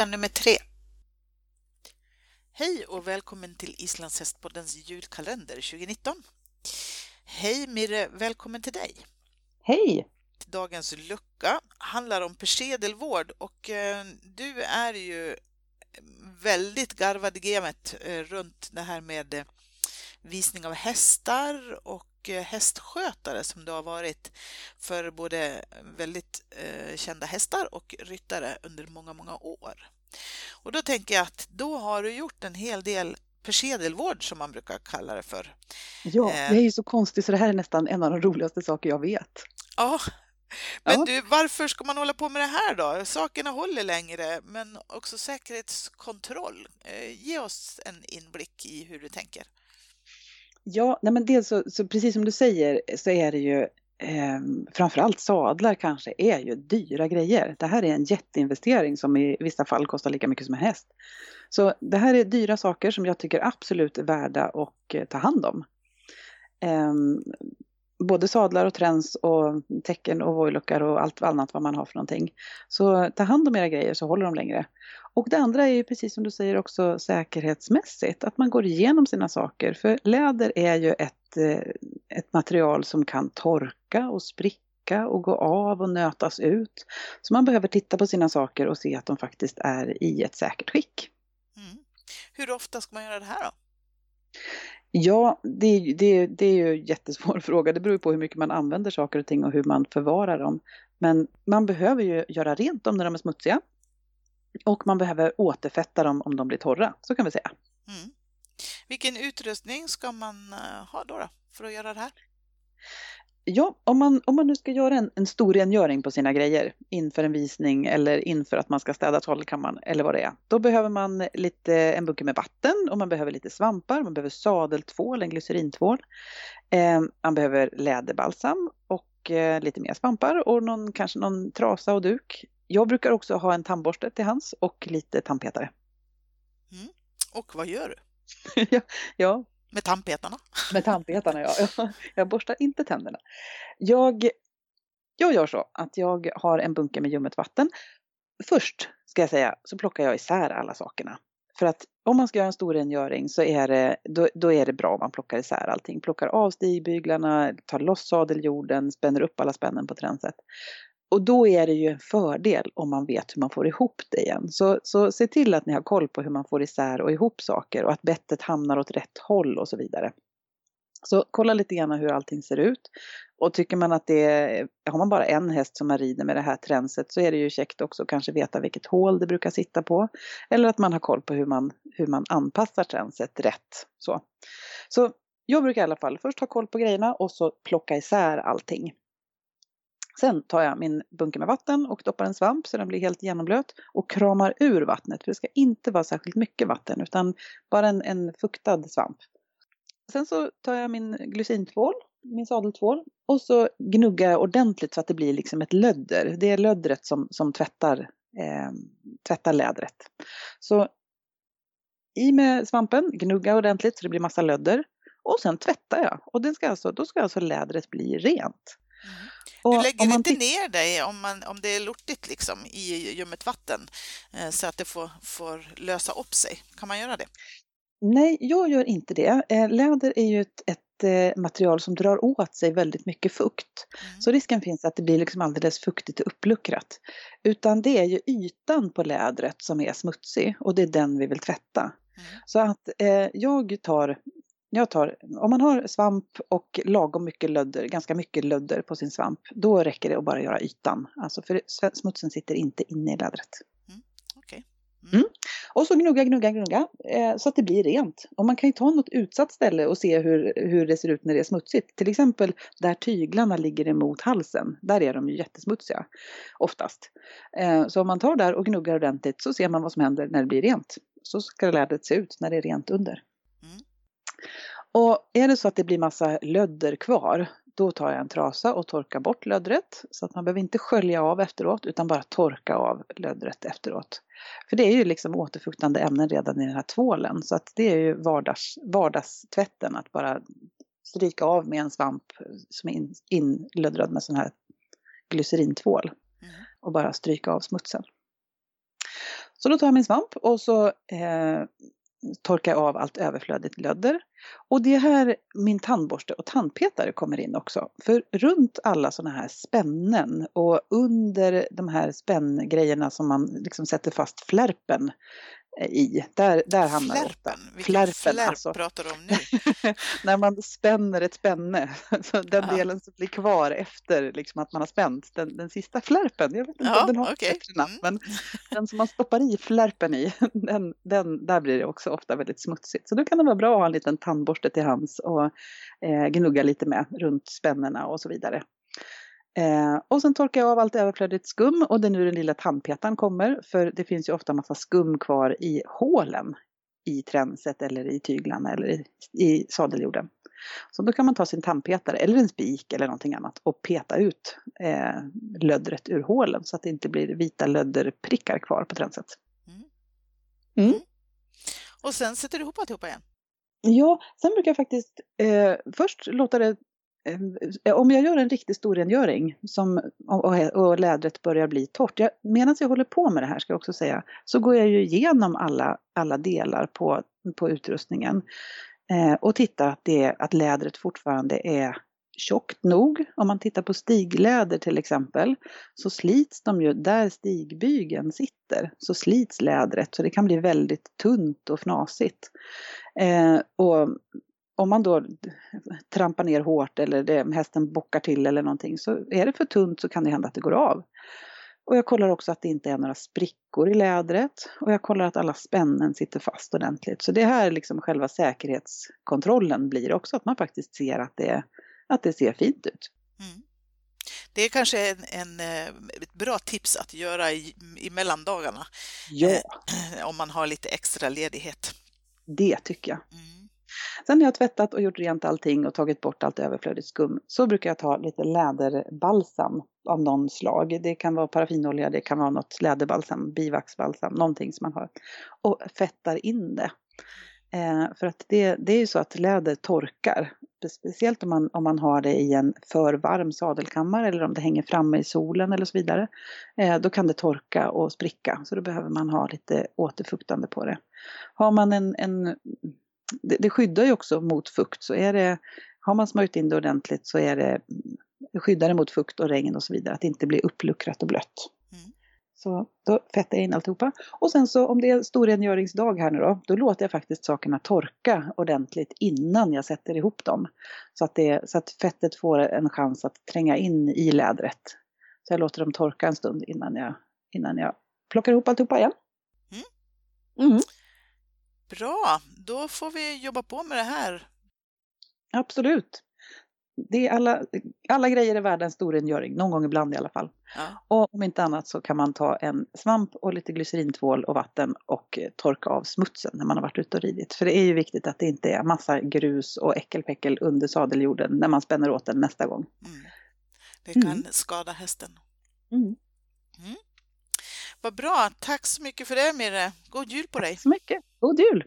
vecka nummer tre. Hej och välkommen till Islandshästpoddens julkalender 2019. Hej Mirre, välkommen till dig. Hej! Dagens lucka handlar om persedelvård och eh, du är ju väldigt garvad i gamet eh, runt det här med eh, visning av hästar och hästskötare som du har varit för både väldigt kända hästar och ryttare under många, många år. Och då tänker jag att då har du gjort en hel del persedelvård som man brukar kalla det för. Ja, det är ju så konstigt så det här är nästan en av de roligaste saker jag vet. Ja, men ja. du, varför ska man hålla på med det här då? Sakerna håller längre, men också säkerhetskontroll. Eh, ge oss en inblick i hur du tänker. Ja, nej men dels så, så precis som du säger så är det ju eh, framförallt sadlar kanske är ju dyra grejer. Det här är en jätteinvestering som i vissa fall kostar lika mycket som en häst. Så det här är dyra saker som jag tycker absolut är värda att eh, ta hand om. Eh, både sadlar och träns och tecken och vojlockar och allt annat vad man har för någonting. Så ta hand om era grejer så håller de längre. Och det andra är ju precis som du säger också säkerhetsmässigt, att man går igenom sina saker. För läder är ju ett, eh, ett material som kan torka och spricka och gå av och nötas ut. Så man behöver titta på sina saker och se att de faktiskt är i ett säkert skick. Mm. Hur ofta ska man göra det här då? Ja, det, det, det är ju en jättesvår fråga. Det beror på hur mycket man använder saker och ting och hur man förvarar dem. Men man behöver ju göra rent dem när de är smutsiga. Och man behöver återfetta dem om de blir torra, så kan vi säga. Mm. Vilken utrustning ska man eh, ha då, då för att göra det här? Ja, om man, om man nu ska göra en, en stor rengöring på sina grejer inför en visning eller inför att man ska städa trollkammaren eller vad det är. Då behöver man lite, en bunke med vatten och man behöver lite svampar, man behöver sadeltvål, en glycerintvål. Eh, man behöver läderbalsam och eh, lite mer svampar och någon, kanske någon trasa och duk. Jag brukar också ha en tandborste till hands och lite tandpetare. Mm. Och vad gör du? ja, ja, med tandpetarna? Med tandpetarna, ja. Jag borstar inte tänderna. Jag, jag gör så att jag har en bunke med ljummet vatten. Först, ska jag säga, så plockar jag isär alla sakerna. För att om man ska göra en stor rengöring så är det, då, då är det bra om man plockar isär allting. Plockar av stigbyglarna, tar loss sadeljorden, spänner upp alla spännen på tränset. Och då är det ju en fördel om man vet hur man får ihop det igen. Så, så se till att ni har koll på hur man får isär och ihop saker och att bettet hamnar åt rätt håll och så vidare. Så kolla lite grann hur allting ser ut. Och tycker man att det är, har man bara en häst som man rider med det här tränset så är det ju käckt också att kanske veta vilket hål det brukar sitta på. Eller att man har koll på hur man, hur man anpassar tränset rätt. Så. så jag brukar i alla fall först ha koll på grejerna och så plocka isär allting. Sen tar jag min bunke med vatten och doppar en svamp så den blir helt genomblöt och kramar ur vattnet. För det ska inte vara särskilt mycket vatten utan bara en, en fuktad svamp. Sen så tar jag min glycintvål, min sadeltvål och så gnuggar jag ordentligt så att det blir liksom ett lödder. Det är löddret som, som tvättar, eh, tvättar lädret. Så i med svampen, gnugga ordentligt så det blir massa lödder. Och sen tvättar jag och den ska alltså, då ska alltså lädret bli rent. Mm. Och du lägger inte ner dig om, man, om det är lortigt liksom, i ljummet vatten eh, så att det får, får lösa upp sig. Kan man göra det? Nej, jag gör inte det. Eh, läder är ju ett, ett eh, material som drar åt sig väldigt mycket fukt. Mm. Så risken finns att det blir liksom alldeles fuktigt och uppluckrat. Utan det är ju ytan på lädret som är smutsig och det är den vi vill tvätta. Mm. Så att eh, jag tar jag tar, om man har svamp och lagom mycket lödder, ganska mycket lödder på sin svamp, då räcker det att bara göra ytan. Alltså för smutsen sitter inte inne i lädret. Mm, okay. mm. Mm. Och så gnugga, gnugga, gnugga eh, så att det blir rent. Och man kan ju ta något utsatt ställe och se hur, hur det ser ut när det är smutsigt. Till exempel där tyglarna ligger emot halsen. Där är de ju jättesmutsiga oftast. Eh, så om man tar där och gnuggar ordentligt så ser man vad som händer när det blir rent. Så ska lädret se ut när det är rent under. Och är det så att det blir massa lödder kvar, då tar jag en trasa och torkar bort löddret. Så att man behöver inte skölja av efteråt utan bara torka av löddret efteråt. För det är ju liksom återfuktande ämnen redan i den här tvålen. Så att det är ju vardags, vardagstvätten att bara stryka av med en svamp som är inlöddrad med sån här glycerintvål. Mm. Och bara stryka av smutsen. Så då tar jag min svamp och så eh, torkar av allt överflödigt lödder. Och det är här min tandborste och tandpetare kommer in också. För runt alla sådana här spännen och under de här spänngrejerna som man liksom sätter fast flärpen i. Där, där hamnar flärpen. det ofta. Vilken Flärpen, flärp alltså. pratar du om nu? När man spänner ett spänne, så den Ja. delen som blir kvar efter liksom att man har spänt, den, den sista flärpen, jag vet inte Ja, om den har ett okej. bättre namn, Mm. men den som man stoppar i flärpen i, den, den, där blir det också ofta väldigt smutsigt. Så då kan det vara bra att ha en liten tandborste till hands och eh, gnugga lite med runt spännena och så vidare. Eh, och sen torkar jag av allt överflödigt skum och det är nu den lilla tandpetaren kommer. För det finns ju ofta massa skum kvar i hålen i tränset eller i tyglarna eller i, i sadeljorden. Så då kan man ta sin tandpetare eller en spik eller någonting annat och peta ut eh, löddret ur hålen så att det inte blir vita lödderprickar kvar på tränset. Och sen sätter du ihop alltihopa igen? Ja, sen brukar jag faktiskt eh, först låta det Ehm, eh, om jag gör en riktig storrengöring som, och, och- lädret börjar bli torrt, jag, medan jag håller på med det här ska jag också säga, så går jag ju igenom alla, alla delar på, på utrustningen eh, och tittar att, det, att lädret fortfarande är tjockt nog. Om man tittar på stigläder till exempel så slits de ju, där stigbygeln sitter, så slits lädret så det kan bli väldigt tunt och fnasigt. Eh, och om man då trampar ner hårt eller det, hästen bockar till eller någonting så är det för tunt så kan det hända att det går av. Och jag kollar också att det inte är några sprickor i lädret och jag kollar att alla spännen sitter fast ordentligt. Så det här liksom själva säkerhetskontrollen blir också att man faktiskt ser att det, att det ser fint ut. Mm. Det är kanske en, en, eh, ett bra tips att göra i, i mellandagarna Ja, om man har lite extra ledighet. det tycker jag. Mm. Sen när jag har tvättat och gjort rent allting och tagit bort allt överflödigt skum så brukar jag ta lite läderbalsam av någon slag. Det kan vara paraffinolja, det kan vara något läderbalsam, bivaxbalsam, någonting som man har. Och fettar in det. Eh, för att det, det är ju så att läder torkar. Speciellt om man, om man har det i en för varm sadelkammare eller om det hänger framme i solen eller så vidare. Eh, då kan det torka och spricka. Så då behöver man ha lite återfuktande på det. Har man en, en det, det skyddar ju också mot fukt. Så är det, har man smörjt in det ordentligt så är det, det skyddar det mot fukt och regn och så vidare. Att det inte blir uppluckrat och blött. Mm. Så då fettar jag in alltihopa. Och sen så om det är storrengöringsdag här nu då, då låter jag faktiskt sakerna torka ordentligt innan jag sätter ihop dem. Så att, det, så att fettet får en chans att tränga in i lädret. Så jag låter dem torka en stund innan jag, innan jag plockar ihop alltihopa igen. Mm, Bra, då får vi jobba på med det här. absolut. Det är alla, alla grejer är värda en storrengöring, någon gång ibland i alla fall. Ja. Och om inte annat så kan man ta en svamp och lite glycerintvål och vatten och torka av smutsen när man har varit ute och ridit. För det är ju viktigt att det inte är massa grus och äckelpäckel under sadeljorden när man spänner åt den nästa gång. Mm. Det kan Mm. skada hästen. Mm. Vad bra, tack så mycket för det Mirre. God jul på dig! Så mycket. God jul!